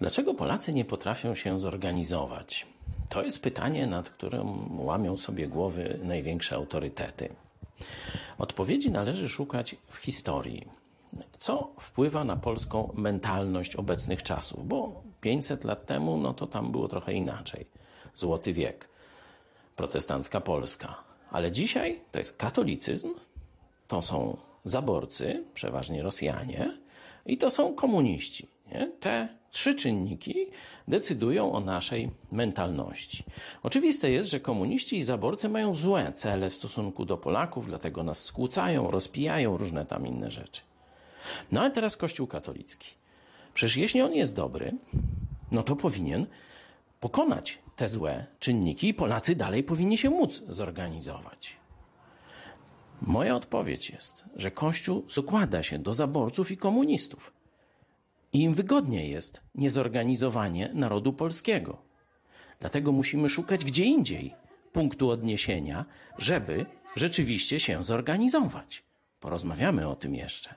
Dlaczego Polacy nie potrafią się zorganizować? To jest pytanie, nad którym łamią sobie głowy największe autorytety. Odpowiedzi należy szukać w historii. Co wpływa na polską mentalność obecnych czasów? Bo 500 lat temu, no to tam było trochę inaczej. Złoty wiek, protestancka Polska. Ale dzisiaj to jest katolicyzm, to są zaborcy, przeważnie Rosjanie, i to są komuniści. Nie? Te trzy czynniki decydują o naszej mentalności. Oczywiste jest, że komuniści i zaborcy mają złe cele w stosunku do Polaków, dlatego nas skłócają, rozpijają, różne tam inne rzeczy. No ale teraz Kościół katolicki. Przecież jeśli on jest dobry, no to powinien pokonać te złe czynniki i Polacy dalej powinni się móc zorganizować. Moja odpowiedź jest, że Kościół składa się do zaborców i komunistów. I im wygodniej jest niezorganizowanie narodu polskiego. Dlatego musimy szukać gdzie indziej punktu odniesienia, żeby rzeczywiście się zorganizować. Porozmawiamy o tym jeszcze.